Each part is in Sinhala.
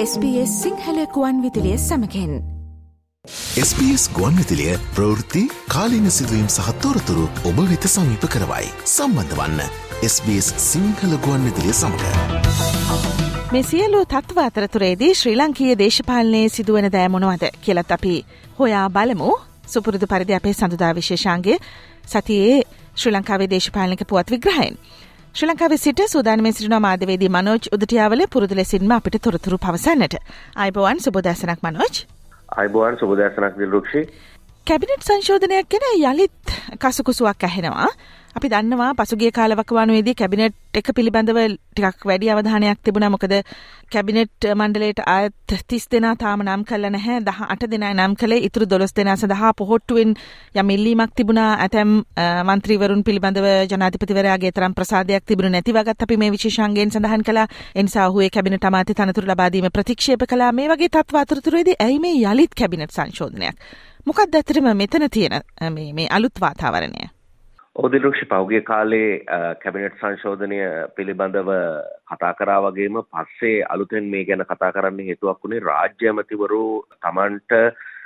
SBS සිංහලකුවන් විදිලිය සමකෙන් SBS ගුවන්විතිලිය ප්‍රවෘත්ති කාලීන සිදුවීම් සහත්තෝරතුරු ඔබ වෙත සමීප කරවයි. සම්බන්ධ වන්න SBS සිංහල ගුවන්විදිලිය සමඟ. මේ සියලු තත්ව අතරතුරේදී ශ්‍රී ලංකීය දේශපාලනයේ සිදුවන දෑමොනවද කියලත් අපි හොයා බලමු සුපුරුදු පරිදි අපේ සඳුදා විශේෂාන්ගේ සතියේ ශ්‍රී ලංකාවේ දේශපාලනික පුවත් විග්‍රහයෙන්. ශ්‍රී ලංකාවේ සිට සූදානමේ සිටින මාධ්‍යවේදී මනෝජ් උදටියාවල පුරුදු ලෙසින්ම අපිට තොරතුරු පවසන්නට. අයිබෝවන් සුබෝදෑසනක් මනෝජ්. අයිබෝවන් සුබදෑසනක් දිල්රුක්ෂි කැබිනට් සංශෝධනයක් ගැන යළිත් කසුකුසුවක් ඇහෙනවා. අපි දන්නවා පසුගේ කාලවකවානුවේදී කැබිනට් එක පිළිබඳව ටිකක් වැඩි අවධානයක් තිබුණා. මොකද කැබිනට් මණ්ඩලයට අයත් තිස් දෙනා තාම නම් කල්ල නැහැ. දහ අට දෙනා නම් කළේ. ඉතුරු දොළොස් දෙනා සඳහා පොහොට්ටුවෙන් යම් ඉල්ලීමක් තිබුණා. ඇතැම් මන්ත්‍රීවරුන් පිළිබඳව ජනාධිපතිවරයාගේ තරම් ප්‍රසාදයක් තිබුණ නැති වගත් අපි මේ විශේෂාංගයෙන් සඳහන් කළා. එනිසා ඔහුේ කැබිනට අමාත්‍ය තනතුරු ලබා දීම ප්‍රතික්ෂේප කළා. මේ වගේ තත්ත්ව අතරතුරේදී ඇයි මේ යලිත් කැබිනට් සංශෝධනයක්? මොකක්ද ඇත්තටම මෙතන තියෙන මේ අලුත් වාතාවරණය? ඕදිලක්ෂ පෞගේ කාලේ කැබිනට් සංශෝධනය පිළිබඳව කතා කරා වගේම පස්සේ අලුතෙන් මේ ගැන කතා කරන්න හේතුවක් වුණේ රාජ්‍ය ඇමතිවරු තමන්ට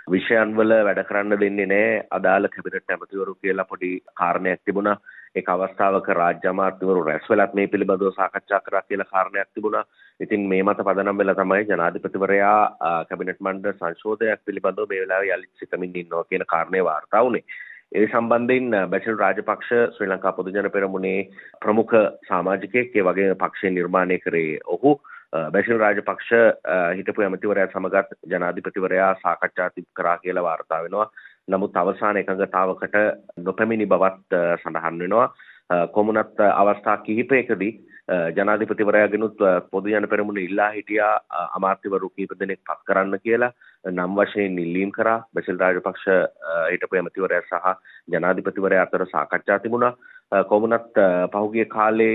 විෂයන්වල වැඩ කරන්න දෙන්නේ නෑ අදාළ කැබිනට් ඇමතිවරු කියලා පොඩි කාරණයක් තිබුණා ඒ අවස්ථාවක රාජ්‍ය අමාත්‍යවරු රැස් වෙලත් මේ පිළිබඳව සාකච්ඡා කරා කියලා කාරණයක් තිබුණා. ඉතින් මේ මත පදනම් වෙලා තමයි ජනාධිපතිවරයා කැබිනට් මණ්ඩල සංශෝධනයක් පිළිබඳව මේ වෙලාවේ යලිත් සිතමින් ඉන්නවා කියන කාරණේ වාර්තා වුණේ. ඒ සම්බන්ධයෙන් බැසිල් රාජපක්ෂ ශ්‍රී ලංකා පොදුජන පෙරමුණේ ප්‍රමුඛ සාමාජිකයෙක් ඒ වගේ පක්ෂය නිර්මාණය කරේ ඔහු බැසිල් රාජපක්ෂ හිටපු ඇමතිවරයා සමගත් ජනාධිපතිවරයා සාකච්ඡා තිබ කරා කියලා වාර්තා වෙනවා. නමුත් අවසාන එකඟතාවකට නොපැමිණි බවත් සඳහන් වෙනවා. කොමුණත් අවස්ථා කිහිපයකදී ජනාධිපතිවරයාගෙනුත් පොදු ජන පෙරමුණ ඉල්ලා හිටියා අමාත්‍යවරු කීප දෙනෙක් පත් කරන්න කියලා නම් වශයෙන් ඉල්ලීම් කරා. බැසිල් රාජපක්ෂ හිටපු ඇමතිවරයා සහ ජනාධිපතිවරයා අතර සාකච්ඡා තිබුණා. කොමුණත් පහුගිය කාලේ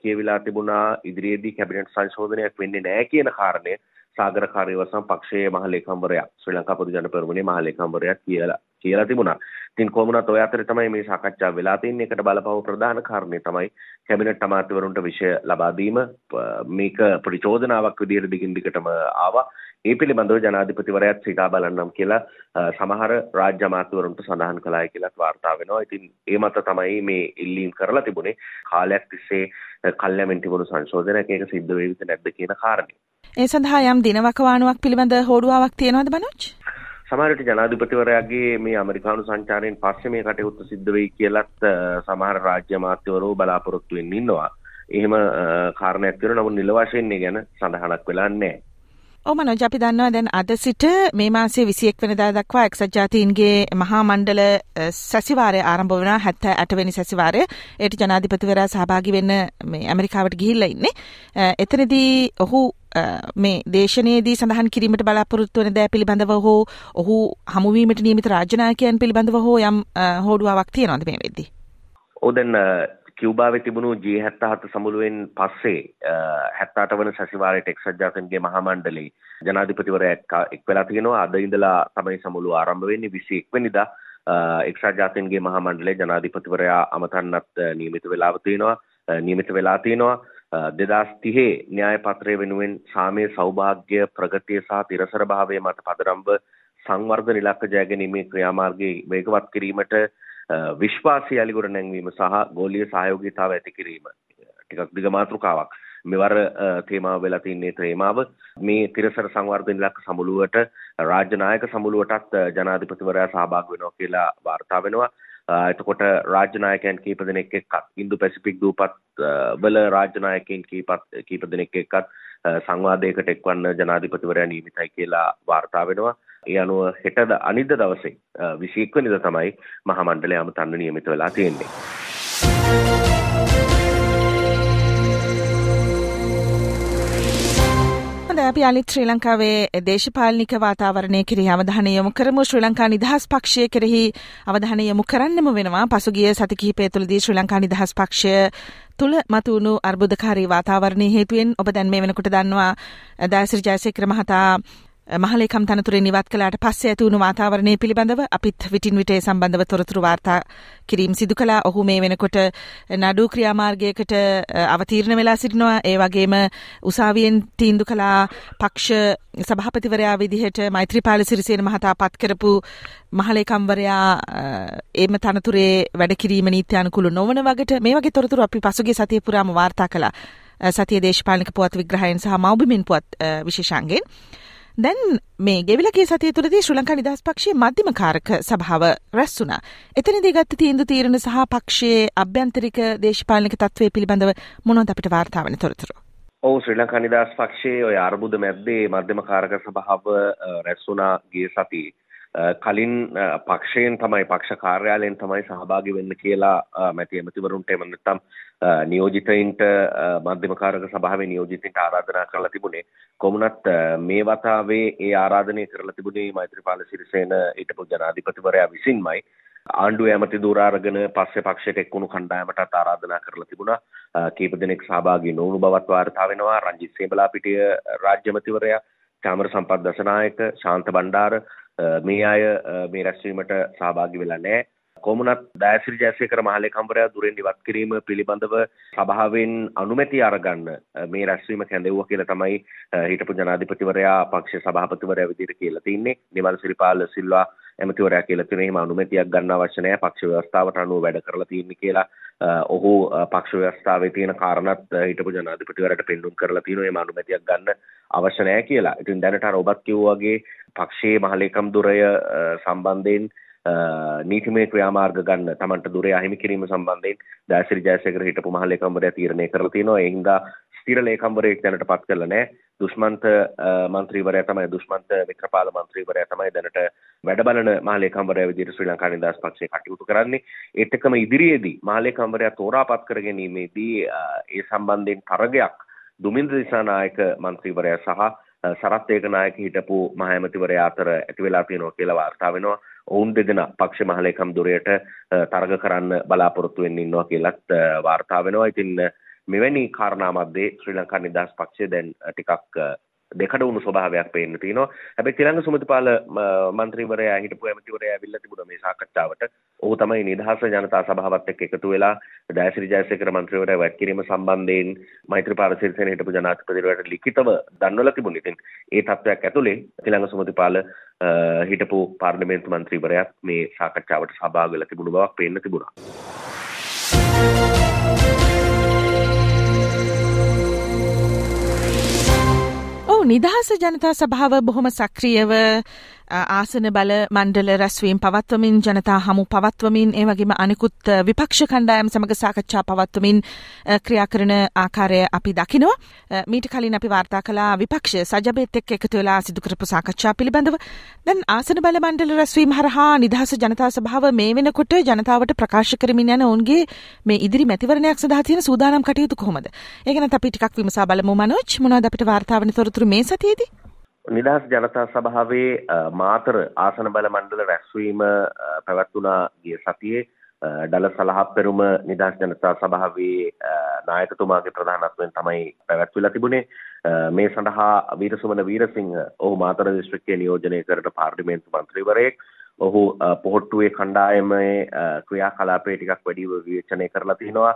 කියවිලා තිබුණා ඉදිරියේදී කැබිනට් සංශෝධනයක් වෙන්නේ නැහැ කියන කාරණය සාගර කාර්යවසම් පක්ෂයේ මහලේකම්වරයා ශ්‍රී ලංකා පොදු ජන පෙරමුණේ මහලේකම්වරයා කියලා කියලා තිබුණා. ඉතින් කොමුණත් ඔය අතරේ තමයි මේ සාකච්ඡා වෙලා තින්නේ. ඒකට බලපෑම ප්‍රධාන කාරණේ තමයි කැබිනට් අමාත්‍යවරුන්ට විෂය ලබා දීම. මේක ප්‍රතිචෝදනාවක් විදිහට දිගින් දිගටම ආවා. ඒ පිළිබඳව ජනාධිපතිවරයාත් සිතා බලන්නම් කියලා සමහර රාජ්‍ය අමාත්‍යවරුන්ට සඳහන් කළායි කියලාත් වාර්තා වෙනවා. ඉතින් ඒ මත තමයි මේ ඉල්ලීම් කරලා තිබුණේ. කාලයක් තිස්සේ කල්යමෙන් තිබුණු සංශෝධනයක් ඒක සිද්ධ වෙයිද නැද්ද කියන කාරණේ. ඒ සඳහා යම් දිනවකවානුවක් පිළිබඳ හෝඩුවාවක් තියෙනවද බනෝජ්? සමහරට ජනාධිපතිවරයාගේ මේ ඇමරිකානු සංචාරයෙන් පස්සේ මේ කටයුත්ත සිද්ධ වෙයි කියලත් සමහර රාජ්‍ය අමාත්‍යවරු බලාපොරොත්තු වෙන්න ඉන්නවා. එහෙම කාරණයක් තියෙනවා නමුත් නිල වශයෙන් ගැන සඳහනක් වෙලා නැහැ. ඕමනොජ අපි දන්නවා දැන් අද සිට මේ මාසේ විසියෙක් වෙනදා දක්වා එක්සත් ජාතීන්ගේ මහා මණ්ඩල සැසිවාරය ආරම්භ වන හැත්ත ඇටවැනි සැසිවාරය ඒට ජනාධිපතිවරයා සහභාගි වෙන්න මේ ඇමරිකාවට ගිහිල්ල ඉන්නේ. එතනදී ඔහු මේ දේශනයේදී සඳහන් කිරීමට බලාපොරොත්තු වන දෑ පිළිබඳව හෝ ඔහු හමුවීමට නියමිත රාජනායකයන් පිළිබඳව හෝ යම් හෝඩුවාවක් තියෙනවද මේ වෙද්දී? ඔදැන් කිව්බාවේ තිබුණු ජී හැත්තහත සමුළුවෙන් පස්සේ හැත්තාට වන සැසිවාරයට එක්සත් ජාතන්ගේ මහමණ්ඩලේ ජනාධිපතිවරයා එක් වෙලා තියෙනවා. අද ඉඳලා තමයි සමුළුව ආරම්භ වෙන්නේ 21 වෙනිදා. එක්සත් ජාතීන්ගේ මහමණ්ඩලේ ජනාධිපතිවරයා අමතන්නත් නියමිත වෙලාව තියෙනවා. නියමිත වෙලා තියෙනවා. දෙදස් තිහේ න්‍යාය පත්‍රය වෙනුවෙන් සාමය සෞභාග්‍ය ප්‍රගතිය සහ තිරසර භාවය මත පදරම්ව සංවර්ධ ඉලක්ක ජයගැනීමේ ක්‍රියාමාර්ගයේ වේගවත් කිරීමට විශ්වාසය අලිගොඩ නැංවීම සහ ගෝලිය සහයෝගීතාව ඇති කිරීම. ටිකක් දිග මාතෘකාවක්. මෙවර තේමාව වෙලා තින්නේ තේමාව. මේ තිරසර සංවර්ධන ඉලක්ක සමුළුවට රාජ්‍ය නායක සමුළුවටත් ජනාධිපතිවරයා සහභාගී වෙනවා කියලා වාර්තා වෙනවා. එතකොට රාජ්‍යනායකයන් කීප දෙනෙක් එක්කත් ඉන්දු පැසිෆික් දූපත් වල රාජ්‍යනායකයන් කීපත් කීප දෙනෙක් එක්කත් සංවාදයකට එක්වන්න ජනාධිපතිවරයා නියමිතයි කියලා වාර්තා වෙනවා. ඒ අනුව හෙටද අනිද්ද දවසේ 21 වෙනිදා තමයි මහා මණ්ඩලය අමතන්න නියමිත වෙලා තියෙන්නේ. හොඳ අපි අලිත් ශ්‍රී ලංකාවේ දේශපාලනික වාතාවරණය කෙරෙහි අවධානය යොමු කරමු ශ්‍රී ලංකා නිදහස් පක්ෂය කෙරෙහි අවධානය යොමු කරන්නම වෙනවා පසුගිය සති කිහිපය තුළදී ශ්‍රී ලංකා නිදහස් පක්ෂය තුළ මතුවුණු අර්බුදකාරී වාතාවරණය හේතුවෙන් ඔබ දැන් මේ වෙනකොට දන්නවා දෑසිරි ජයසේකර මහතා මහලේකම් තනතුරේ නිවත් කළාට පස්සේ ඇති වුණු වාතාවරණය පිළිබඳව අපිත් විටින් විටේ සම්බන්ධව තොරතුරු වාර්තා කිරීම සිදු කළා. ඔහු මේ වෙනකොට නඩු ක්‍රියාමාර්ගයකට අවතීර්ණ වෙලා සිටිනවා. ඒ වගේම උසාවියෙන් තීන්දුව කළා පක්ෂ සභාපතිවරයා විදිහට මෛත්‍රීපාල සිරිසේන මහතා පත් කරපු මහලේකම්වරයා එම තනතුරේ වැඩ කිරීම නීති අනුකූල නොවන වගට මේ වගේ තොරතුරු අපි පසුගිය සතිය පුරාම වාර්තා කළා. සතිය දේශපාලනික පුවත් විග්‍රහයෙන් සහ මව්බිමින් පුවත් විශේෂන්ගෙන්. දැන් මේ ගෙවිලගේ සතිය තුළදී ශ්‍රී ලංකා නිදහස් පක්ෂයේ මධ්‍යම කාරක සභාව රැස් වුණා. එතනදී ගත්ත තීන්දුව තීරණ සහ පක්ෂයේ අභ්‍යන්තරික දේශපාලනික තත්ත්වය පිළිබඳව මොනවද අපිට වාර්තා වෙන තොරතුරු? ඔව් ශ්‍රී ලංකා නිදහස් පක්ෂයේ ඔය අර්බුද මැද්දේ මධ්‍යම කාරක සභාව රැස් වුණා ගිය සතියේ. කලින් පක්ෂයෙන් තමයි පක්ෂ කාර්යාලයෙන් තමයි සහභාගී වෙන්න කියලා මැති ඇමතිවරුන්ට එම නැත්නම් නියෝජිතයින්ට මධ්‍යම කාරක සභාවේ නියෝජිතයින්ට ආරාධනා කරලා තිබුණේ. කොමුණත් මේ වතාවේ ඒ ආරාධනය කරලා තිබුණේ මෛත්‍රීපාල සිරිසේන හිටපු ජනාධිපතිවරයා විසින්මයි. ආණ්ඩුව ඇමති දුරාරගෙන පස්සේ පක්ෂයට එක්වුණු කණ්ඩායමටත් ආරාධනා කරලා තිබුණා. කීප දෙනෙක් සහභාගී නොවුණු බවත් වාර්තා වෙනවා. රංජිත් සේබලාපිටිය රාජ්‍ය ඇමතිවරයා චාමර සම්පත් දසනායක ශාන්ත බණ්ඩාර මේ අය මේ රැස්වීමට සහභාගි වෙලා නෑ. කොමුණත් දෑසිරි ජයසේකර මහලේකම්වරයා දුරෙන් ඉවත් කිරීම පිළිබඳව සභාවෙන් අනුමැති අරගන්න මේ රැස්වීම කැඳෙව්වා කියලා තමයි හිටපු ජනාධිපතිවරයා පක්ෂ සභාපතිවරයා විදිහට කියලා තින්නේ. නිමල් සිරිපාල සිල්වා ඇමතිවරයා කියලා තියෙන එහෙම අනුමැතියක් ගන්න අවශ්‍ය නැහැ. පක්ෂ ව්‍යවස්ථාවට අනුව වැඩ කරලා තියෙන්නේ කියලා ඔහු පක්ෂ ව්‍යවස්ථාවේ තියෙන කාරණත් හිටපු ජනාධිපතිවරයාට පෙන්눔 කරලා තියෙනවා. එහෙම අනුමැතියක් ගන්න අවශ්‍ය නැහැ කියලා. ඉතින් දැනට අර ඔබත් කිව්වා වගේ පක්ෂයේ මහලේකම් දුරය සම්බන්ධයෙන් නීතිමය ක්‍රියාමාර්ග ගන්න තමන්ට දුරේ අහිමි කිරීම සම්බන්ධයෙන් දෑසිරි ජයසේකර හිටපු මහලේකම්වරයා තීරණය කරලා තිනවා. ඒ හින්දා ස්ථිර ලේකම්වරයෙක් දැනට පත් කරලා නැහැ. දුෂ්මන්ත මන්ත්‍රීවරයා තමයි දුෂ්මන්ත වික්‍රපාල මන්ත්‍රීවරයා තමයි දැනට වැඩ බලන මහලේකම්වරයා විදිහට ශ්‍රී ලංකා නිදහස් පක්ෂය කටයුතු කරන්නේ. ඒත් එක්කම ඉදිරියේදී මහලේකම්වරයා තෝරාපත් කර ගැනීමේදී ඒ සම්බන්ධයෙන් තරගයක් දුමින්ද දිසානායක මන්ත්‍රීවරයා සහ සරත් ඒකනායක හිටපු මහඇමතිවරයා අතර ඇති වෙලා තියෙනවා කියලා වාර්තා වෙනවා. ඔවුන් දෙදෙනා පක්ෂ මහලේකම් දුරයට තරග කරන්න බලාපොරොත්තු වෙන්න ඉන්නවා කියලත් වාර්තා වෙනවා. ඉතින් මෙවැනි කාරණා මැද්දේ ශ්‍රී ලංකා නිදහස් පක්ෂය දැන් ටිකක් දෙකට වුණු ස්වභාවයක් පේන්න තියෙනවා. හැබැයි තිලංග සුමතිපාල මන්ත්‍රීවරයා හිටපු ඇමතිවරයා ඇවිල්ලා තිබුණා මේ සාකච්ඡාවට. ඔහු තමයි නිදහස් ජනතා සභාවත් එක්ක එකතු වෙලා දයසිරි ජයසේකර මන්ත්‍රීවරයා වැඩ කිරීම සම්බන්ධයෙන් මෛත්‍රීපාල සිරිසේන හිටපු ජනාධිපතිවරයාට ලිඛිතව දන්වලා තිබුණේ. ඉතින් ඒ තත්ත්වයක් ඇතුලේ තිලංග සුමතිපාල හිටපු පාර්ලිමේන්තු මන්ත්‍රීවරයාත් මේ සාකච්ඡාවට සහභාගී වෙලා තිබුණු බවක් පේන්න තිබුණා. නිදහස ජනතා සභාව බොහොම සක්‍රියව ආසන බල මණ්ඩල රැස්වීම් පවත්වමින් ජනතා හමු පවත්වමින් ඒ වගේම අනිකුත් විපක්ෂ කණ්ඩායම් සමග සාකච්ඡා පවත්වමින් ක්‍රියා කරන ආකාරය අපි දකිනවා. මීට කලින් අපි වාර්තා කළා විපක්ෂ සජබෙත් එක්ක එකතු වෙලා සිදු කරපු සාකච්ඡා පිළිබඳව. දැන් ආසන බල මණ්ඩල රැස්වීම හරහා නිදහස ජනතා සභාව මේ වෙනකොට ජනතාවට ප්‍රකාශ කරමින් යන ඔවුන්ගේ මේ ඉදිරි මැතිවරණයක් සඳහා තියෙන සූදානම් කටයුතු කොහොමද? ඒ ගැන අපි ටිකක් විමසා බලමු මනෝජ් මොනවද අපිට වාර්තා වෙන තොරතුරු මේ සතියේදී? නිදහස් ජනතා සභාවේ මාතර ආසන බල මණ්ඩල රැස්වීම පැවැත්වුණා ගිය සතියේ ඩල සලහක් පෙරුම නිදහස් ජනතා සභාවේ නායකතුමාගේ ප්‍රධානත්වයෙන් තමයි පැවැත්විලා තිබුණේ. මේ සඳහා වීරසුමන වීරසිංහ ඔහු මාතර දිස්ත්‍රික්කයේ නියෝජනය කරන පාර්ලිමේන්තු මන්ත්‍රීවරයෙක් ඔහු පොහොට්ටුවේ කණ්ඩායමේ ක්‍රියාකලාපය ටිකක් වැඩිව විවේචනය කරලා තිනවා.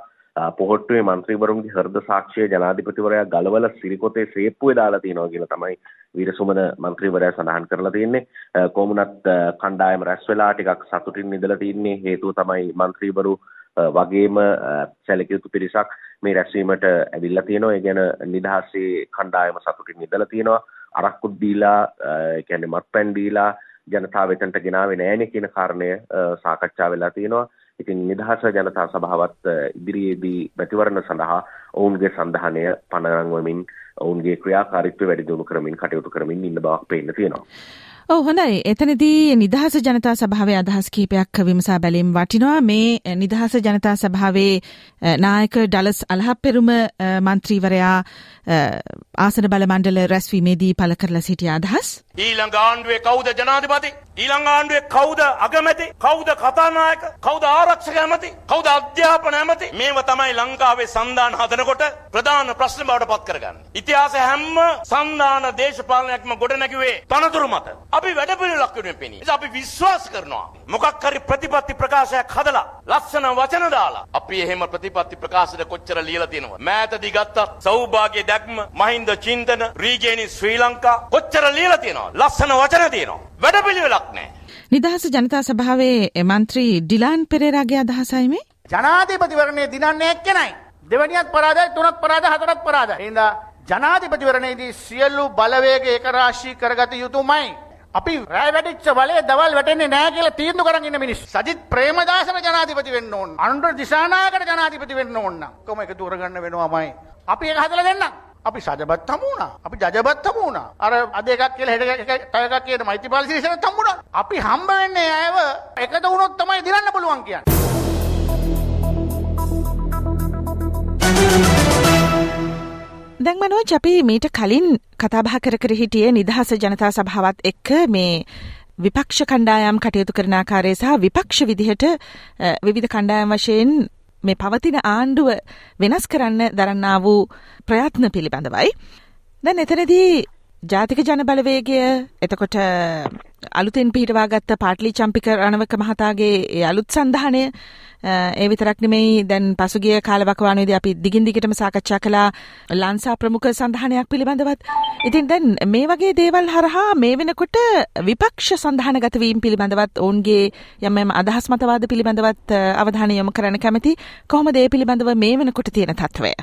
පොහොට්ටුවේ මන්ත්‍රීවරුන්ගේ හෘද සාක්ෂිය ජනාධිපතිවරයා ගලවල සිරිකොතේ සේප්පුවේ දාලා තියෙනවා කියලා තමයි වීරසුමන මන්ත්‍රීවරයා සඳහන් කරලා තියෙන්නේ. කොමුණත් කණ්ඩායම රැස් වෙලා ටිකක් සතුටින් ඉඳලා තින්නේ හේතුව තමයි මන්ත්‍රීවරු වගේම සැලකිය යුතු පිරිසක් මේ රැස්වීමට ඇවිල්ලා තියෙනවා. ඒ ගැන නිදහසේ කණ්ඩායම සතුටින් ඉඳලා තියෙනවා. අරක්කුත් දීලා ඒ කියන්නේ මත්පැන් දීලා ජනතාව වෙතන්ට ගෙනාවේ නෑනේ කියන කාරණය සාකච්ඡා වෙලා තියෙනවා. ඉතින් නිදහස ජනතා සභාවත් ඉදිරියේදී මැතිවරණ සඳහා ඔවුන්ගේ සන්ධානය පනරංවමින් ඔවුන්ගේ ක්‍රියාකාරිත්වය වැඩි දියුණු කරමින් කටයුතු කරමින් ඉන්න බවක් පේන්න තියෙනවා. ඔව් හොඳයි. එතනදී නිදහස ජනතා සභාවේ අදහස් කීපයක් විමසා බැලීම වටිනවා. මේ නිදහස ජනතා සභාවේ නායක ඩලස් අලහප්පෙරුම මන්ත්‍රීවරයා ආසන බල මණ්ඩල රැස්වීමේදී පළ කරලා සිටිය අදහස්. ඊළඟ ආණ්ඩුවේ කවුද ජනාධිපති? ඊළඟ ආණ්ඩුවේ කවුද අගමැති කවුද කතානායක කවුද ආරක්ෂක ඇමති කවුද අධ්‍යාපන ඇමති මේව තමයි ලංකාවේ සන්ධාන හදනකොට ප්‍රධාන ප්‍රශ්න බවට පත් කරගන්න. ඉතිහාස හැම සන්ධාන දේශපාලනයක්ම ගොඩනැගුවේ තනතුරු මත. අපි වැඩපිළිවෙලක් වෙනුවෙන් පෙනී. අපි විශ්වාස කරනවා. මොකක් හරි ප්‍රතිපත්ති ප්‍රකාශයක් හදලා ලස්සන වචන දාලා අපි එහෙම ප්‍රතිපත්ති ප්‍රකාශයට කොච්චර ලියලා තියෙනවද? මෑතදී ගත්තත් සෞභාග්‍ය දැක්ම, මහින්ද චින්තන, රීගේනි ශ්‍රී ලංකා කොච්චර ලියලා තියෙනවද? ලස්සන වචන තියෙනවා. වැඩපිළිවෙලක් නැහැ. නිදහස ජනතා සභාවේ මන්ත්‍රී ඩිලාන් පෙරේරාගේ අදහසයි මේ ජනාධිපතිවරණය දිනන්නේ එක්කෙනයි. දෙවනියත් පරාදයි තුනත් පරාද හතරත් පරාද. හින්දා ජනාධිපතිවරණයේදී සියලු බලවේග ඒකරාශී කරගත යුතුමයි. අපි රෑ වැඩිච්ච බලය දවල් වැටෙන්නේ නෑ කියලා තීන්දුව කරන් ඉන්න මිනිස්සු. සජිත් ප්‍රේමදාසන ජනාධිපති වෙන්න ඕන. අනුර දිසානායකට ජනාධිපති වෙන්න ඕන. කොහොම එකතු කරගන්න වෙනවමයි. අපි ඒක හදලා දෙන්නම්. අපි සජබත් හමු වුණා. අපි ජජබත් හමු වුණා. අර අද එකක් කියලා හෙට එකක් තව එකක් කියන මෛත්‍රීපාල සිරිසෙනත් හමු වුණා. අපි හම්බ වෙන්නේ අයව එකතු වුණොත් තමයි දිනන්න පුළුවන් කියන්නේ. දැන් මනෝජ් අපි මීට කලින් කතාබහ කර කර හිටියේ නිදහස ජනතා සභාවත් එක්ක මේ විපක්ෂ කණ්ඩායම් කටයුතු කරන ආකාරය සහ විපක්ෂ විදිහට විවිධ කණ්ඩායම් වශයෙන් මේ පවතින ආණ්ඩුව වෙනස් කරන්න දරන්නා වූ ප්‍රයත්න පිළිබඳවයි. දැන් එතනදී ජාතික ජනබලවේගය එතකොට අලුතෙන් පිහිටවාගත්ත පාටලි චම්පික රණවක මහතාගේ අලුත් සන්ධානය ඒ විතරක් නෙමෙයි දැන් පසුගිය කාලවකවානුවේදී අපි දිගින් දිගටම සාකච්ඡා කළා ලංසා ප්‍රමුඛ සන්ධානයක් පිළිබඳවත්. ඉතින් දැන් මේ වගේ දේවල් හරහා මේ වෙනකොට විපක්ෂ සන්ධානගත වීම පිළිබඳවත් ඔවුන්ගේ යම් යම් අදහස් මතවාද පිළිබඳවත් අවධානය යොමු කරන්න කැමති. කොහොමද ඒ පිළිබඳව මේ වෙනකොට තියෙන තත්ත්වය?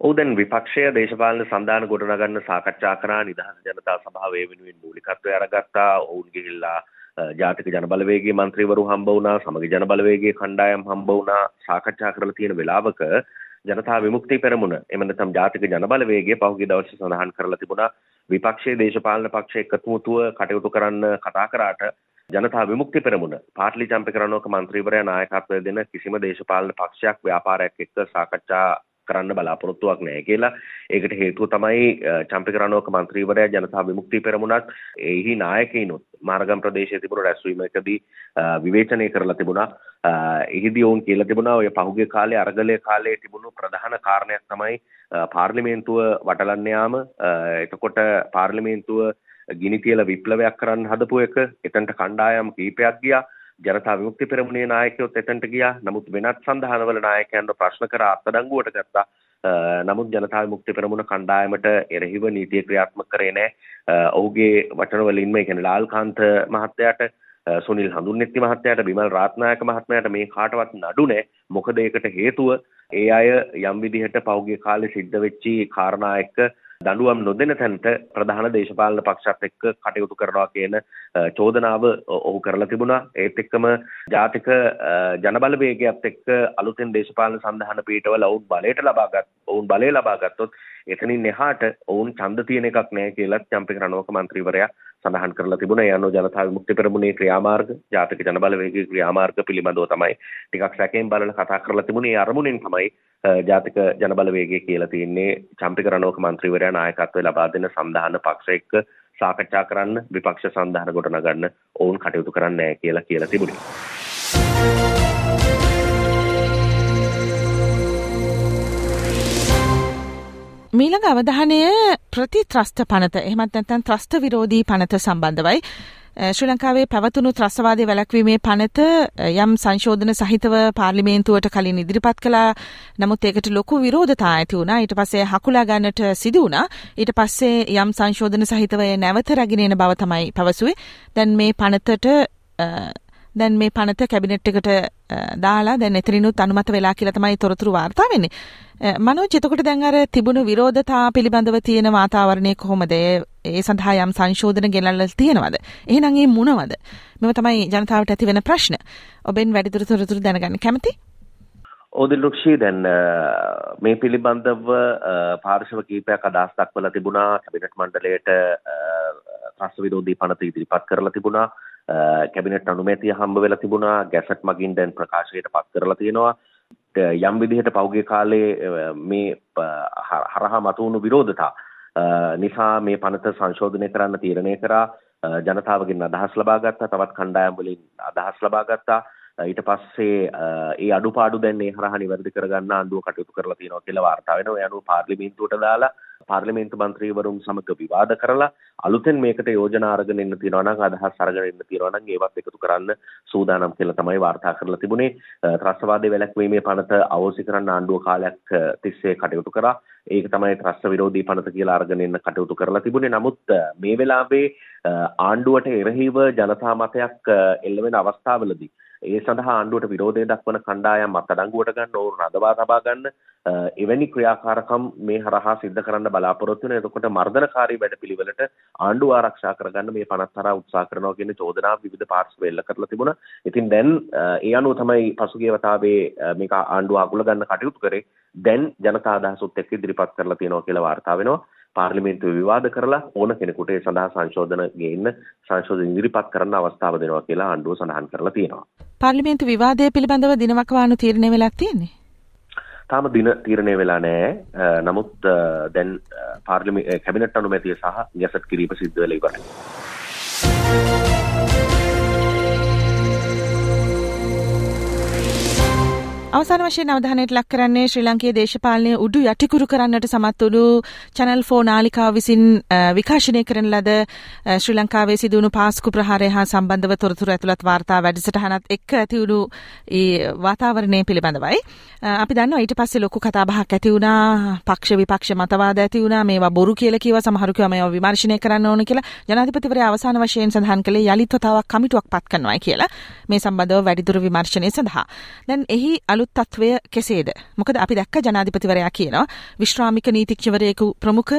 ඔව් දැන් විපක්ෂය දේශපාලන සන්ධාන ගොඩනගන්න සාකච්ඡා කරා නිදහස් ජනතා සභාව ඒ වෙනුවෙන් මූලිකත්වය අරගත්තා. ඔවුන් ගිහිල්ලා ජාතික ජනබලවේගේ මන්ත්‍රීවරු හම්බ වුණා සමග ජනබලවේගේ කණ්ඩායම් හම්බ වුණා සාකච්ඡා කරලා තියෙන වෙලාවක ජනතා විමුක්ති පෙරමුණ එම නැත්නම් ජාතික ජනබලවේගය පහුගිය දවසේ සඳහන් කරලා තිබුණා. විපක්ෂයේ දේශපාලන පක්ෂ එකතුමුතුව කටයුතු කරන්න කතා කරාට ජනතා විමුක්ති පෙරමුණ පාටලි චම්පික රණෝක මන්ත්‍රීවරයා නායකත්වය දෙන කිසිම දේශපාලන පක්ෂයක් ව්‍යාපාරයක් එක්ක සාකච්ඡා කරන්න බලාපොරොත්තුවක් නැහැ කියලා. ඒකට හේතුව තමයි චම්පික රණෝක මන්ත්‍රීවරයා ජනතා විමුක්ති පෙරමුණත් එහි නායකයිනුත් මාර්ගම් ප්‍රදේශයේ තිබුණු රැස්වීමකදී විවේචනය කරලා තිබුණා. එහිදී ඔවුන් කියලා තිබුණා ඔය පහුගිය කාලේ අරගලයේ කාලේ තිබුණු ප්‍රධාන කාරණයක් තමයි පාර්ලිමේන්තුව වටලන්න යාම. එතකොට පාර්ලිමේන්තුව ගිනි තියලා විප්ලවයක් කරන්න හදපු එක එතනට කණ්ඩායම් කීපයක් ගියා. ජනතා විමුක්ති පෙරමුණේ නායකයොත් එතනට ගියා. නමුත් වෙනත් සන්ධානවල නායකයන්ව ප්‍රශ්න කර අත්අඩංගුවට ගත්තා. නමුත් ජනතා විමුක්ති පෙරමුණ කණ්ඩායමට එරෙහිව නීතිය ක්‍රියාත්මක කරේ නැහැ. ඔහුගේ වචන වලින්ම ඒ කියන්නේ ලාල්කාන්ත මහත්තයාට සුනිල් හඳුන්නෙත්ති මහත්තයාට බිමල් රාත්නායක මහත්මයාට මේ කාටවත් නඩු නැහැ. මොකද ඒකට හේතුව ඒ අය යම් විදිහට පෞගේ කාලේ සිද්ධ වෙච්චි කාරණා එක්ක දඬුවම් නොදෙන තැනට ප්‍රධාන දේශපාලන පක්ෂත් එක්ක කටයුතු කරනවා කියන චෝදනාව ඔහු කරලා තිබුණා. ඒත් එක්කම ජාතික ජනබලවේගයත් එක්ක අලුතෙන් දේශපාලන සන්ධාන පීඨවල ඔවුන් බලයට ලබාගත් ඔවුන් බලය ලබා ගත්තොත් එතනින් එහාට ඔවුන් ඡන්ද තියෙන එකක් නැහැ කියලා චම්පික රණවක මන්ත්‍රීවරයා සඳහන් කරලා තිබුණා. ඒ අනුව ජනතා විමුක්ති පෙරමුණේ ක්‍රියාමාර්ග ජාතික ජනබලවේගයේ ක්‍රියාමාර්ග පිළිබඳව තමයි ටිකක් සැකයෙන් බලලා කතා කරලා තිබුණේ. ඒ අරමුණෙන් තමයි ජාතික ජනබලවේගය කියලා තියෙන්නේ චම්පික රණෝක මන්ත්‍රීවරයා නායකත්වය ලබා දෙන සම්දාන පක්ෂ එක්ක සාකච්ඡා කරන්න විපක්ෂ සන්ධාන ගොඩනගන්න ඔවුන් කටයුතු කරන්නේ නැහැ කියලා කියලා තිබුණේ. මීළඟ අවධානය ප්‍රතිත්‍රස්ත පනත එහෙමත් නැත්නම් ත්‍රස්ත විරෝධී පනත සම්බන්ධවයි ශ්‍රී ලංකාවේ පැවතුණු ත්‍රස්වාදය වැළැක්වීමේ පනත යම් සංශෝධන සහිතව පාර්ලිමේන්තුවට කලින් ඉදිරිපත් කළා. නමුත් ඒකට ලොකු විරෝධතා ඇති වුණා. ඊට පස්සේ හකුලා ගන්නට සිදු වුණා. ඊට පස්සේ යම් සංශෝධන සහිතව නැවත රැගෙන එන බව තමයි පැවසුවේ. දැන් මේ පනතට දැන් මේ පනත කැබිනට් එකට දාලා දැන් එතනිනුත් අනුමත වෙලා කියලා තමයි තොරතුරු වාර්තා වෙන්නේ. මනෝජ් එතකොට දැන් අර තිබුණු විරෝධතා පිළිබඳව තියෙන වාතාවරණය කොහොමද? ඒ සඳහා යම් සංශෝධන ගෙනල්ලා තියෙනවද? එහෙනම් ඒ මොනවද? මෙව තමයි ජනතාවට ඇති වෙන ප්‍රශ්න. ඔබෙන් වැඩිදුර තොරතුරු දැනගන්න කැමති? ඕදිල්ලුක්ෂී දැන් මේ පිළිබඳව පාර්ශව කීපයක් අදහස් දක්වලා තිබුණා කැබිනට් මණ්ඩලයට ත්‍රස්ත විරෝධී පනත ඉදිරිපත් කරලා තිබුණා කැබිනට් අනුමැතිය හම්බ වෙලා තිබුණා. ගැසට් මගින් දැන් ප්‍රකාශයට පත් කරලා තියෙනවා. යම් විදිහට පෞගේ කාලේ මේ හරහා මතුවුණු විරෝධතා නිසා මේ පනත සංශෝධනය කරන්න තීරණය කරා. ජනතාවගෙන් අදහස් ලබා ගත්තා. තවත් කණ්ඩායම් වලින් අදහස් ලබා ගත්තා. ඊට පස්සේ ඒ අඩුපාඩු දැන් ඒ හරහා නිවැරදි කරගන්න ආණ්ඩුව කටයුතු කරලා තියෙනවා කියලා වාර්තා වෙනවා. ඒ අනුව පාර්ලිමේන්තුවට දාලා පාර්ලිමේන්තු මන්ත්‍රීවරුන් සමග විවාද කරලා අලුතෙන් මේකට යෝජනා අරගෙන එන්න තියෙනවා නම් අදහස් අරගෙන එන්න තියෙනවා නම් ඒවත් එකතු කරන්න සූදානම් කියලා තමයි වාර්තා කරලා තිබුණේ. ත්‍රස්තවාදයේ වැළැක්වීමේ පනත අවෝසි කරන්න ආණ්ඩුව කාලයක් තිස්සේ කටයුතු කරා. ඒක තමයි ත්‍රස්ත විරෝධී පනත කියලා අරගෙන එන්න කටයුතු කරලා තිබුණේ. නමුත් මේ වෙලාවේ ආණ්ඩුවට එරෙහිව ජනතා මතයක් එල්ල වෙන අවස්ථාවලදී ඒ සඳහා ආණ්ඩුවට විරෝධය දක්වන කණ්ඩායම් අත්අඩංගුවට ගන්න ඕන රඳවා තබා ගන්න එවැනි ක්‍රියාකාරකම් මේ හරහා සිද්ධ කරන්න බලාපොරොත්තු වෙන එතකොට මර්ධනකාරී වැඩපිළිවෙලට ආණ්ඩුව ආරක්ෂා කරගන්න මේ පනත්තරා උත්සාහ කරනවා කියන චෝදනා විවිධ පාර්ශ්ව එල්ල කරලා තිබුණා. ඉතින් දැන් ඒ අනුව තමයි පසුගිය වතාවේ මේක ආණ්ඩුව අගුල ගන්න කටයුතු කරේ. දැන් ජනතා අදහසුත් එක්ක ඉදිරිපත් කරලා තියෙනවා කියලා වාර්තා වෙනවා. පාර්ලිමේන්තුව විවාද කරලා ඕන කෙනෙකුට ඒ සඳහා සංශෝධන ගේන්න සංශෝධන ඉදිරිපත් කරන්න අවස්ථාව දෙනවා කියලා ආණ්ඩුව සඳහන් කරලා තියෙනවා. පාර්ලිමේන්තු විවාදය පිළිබඳව දිනවකවානු තීරණය වෙලා තියෙන්නේ? තාම දින තීරණය වෙලා නෑ. නමුත් දැන් පාර්ලිමේ කැබිනට් අනුමැතිය සහ ගැසට් කිරීම සිද්ධ වෙලා ඉවරයි. අවසාන වශයෙන් අවධානයට ලක් කරන්නේ ශ්‍රී ලංකයේ දේශපාලනය උඩු යටිකුරු කරන්නට සමත් වුණු චැනල් ෆෝ නාලිකාව විසින් විකාශනය කරන ලද ශ්‍රී ලංකාවේ සිදුවුණු පාස්කු ප්‍රහාරය හා සම්බන්ධව තොරතුරු ඇතුළත් වාර්තා වැඩසටහනත් එක්ක ඇතිවුණු ඒ වාතාවරණය පිළිබඳවයි. අපි දන්නවා ඊට පස්සේ ලොකු කතාබහක් ඇති වුණා. පක්ෂ විපක්ෂ මතවාද ඇති වුණා. මේවා බොරු කියලා කිව්වා. සමහරු කිව්වා මේවා විමර්ශනය කරන්න ඕන කියලා. ජනාධිපතිවරයා අවසාන වශයෙන් සඳහන් කළේ යලිත් වතාවක් කමිටුවක් පත් කරනවායි කියලා. මේ සම්බන්ධව වැඩිදුර විමර්ශනය සඳහා. දැන් එහි අලුත් අලුත් තත්ත්වය කෙසේද. මොකද අපි දැක්ක ජනාධිපතිවරයා කියනවා විශ්‍රාමික නීතිඥවරයෙකු ප්‍රමුඛ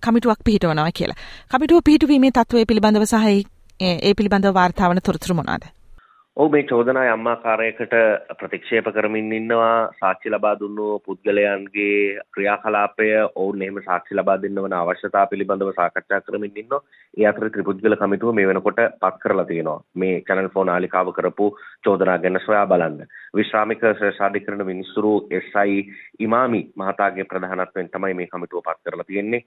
කමිටුවක් පිහිටවනවා කියලා. කමිටුව පිහිටුවීමේ තත්ත්වය පිළිබඳව සහ ඒ පිළිබඳව වාර්තාවන තොරතුරු මොනවාද? ඔව් මේ චෝදනා යම්මාකාරයකට ප්‍රතික්ෂේප කරමින් ඉන්නවා සාක්ෂි ලබා දුන්නු පුද්ගලයන්ගේ ක්‍රියාකලාපය ඔවුන් එහෙම සාක්ෂි ලබා දෙන්න වන අවශ්‍යතාව පිළිබඳව සාකච්ඡා කරමින් ඉන්නවා. ඒ අතර ත්‍රිපුද්ගල කමිටුව මේ වෙනකොට පත් කරලා තියෙනවා. මේ channel 4 නාලිකාව කරපු චෝදනා ගැන සොයා බලන්න. විශ්‍රාමික ශ්‍රේෂ්ඨාධිකරණ මිනිස්තුරු SI ඉමාමි මහතාගේ ප්‍රධානත්වයෙන් තමයි මේ කමිටුව පත් කරලා තියෙන්නේ.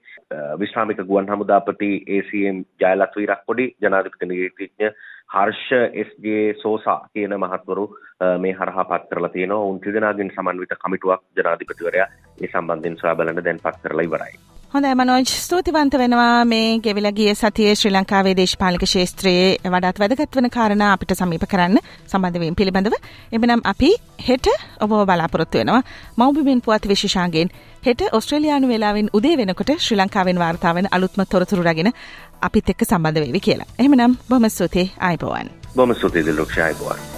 විශ්‍රාමික ගුවන් හමුදාපති ACM ජයලත් වීරක්කොඩි ජනාධිපති නීතිඥ හර්ෂ එස්ජේ සෝසා කියන මහත්වරු මේ හරහා පත් කරලා තියෙනවා. උන් තිදෙනාගෙන් සමන්විත කමිටුවක් ජනාධිපතිවරයා ඒ සම්බන්ධයෙන් සොයා බලන්න දැන් පත් කරලා ඉවරයි. හොඳයි මනෝජ් ස්තුතිවන්ත වෙනවා මේ ගෙවිලා ගිය සතියේ ශ්‍රී ලංකාවේ දේශපාලනික ශාස්ත්‍රයේ වඩාත් වැදගත් වෙන කාරණා අපිට සමීප කරන්න සම්බන්ධ වීම පිළිබඳව. එබනම් අපි හෙට ඔබව බලාපොරොත්තු වෙනවා. මෞබිමින් පුවත් විශේෂාංගෙන් හෙට ඔස්ට්‍රේලියානු වෙලාවෙන් උදේ වෙනකොට ශ්‍රී ලංකාවෙන් වාර්තා වෙන අලුත්ම තොරතුරු රැගෙන අපිත් එක්ක සම්බන්ධ වෙවි කියලා. එහෙමනම් බොහොම ස්තුතියි ආයිබෝවන්. බොහොම ස්තුතියි දිලුක්ෂ ආයිබෝවන්.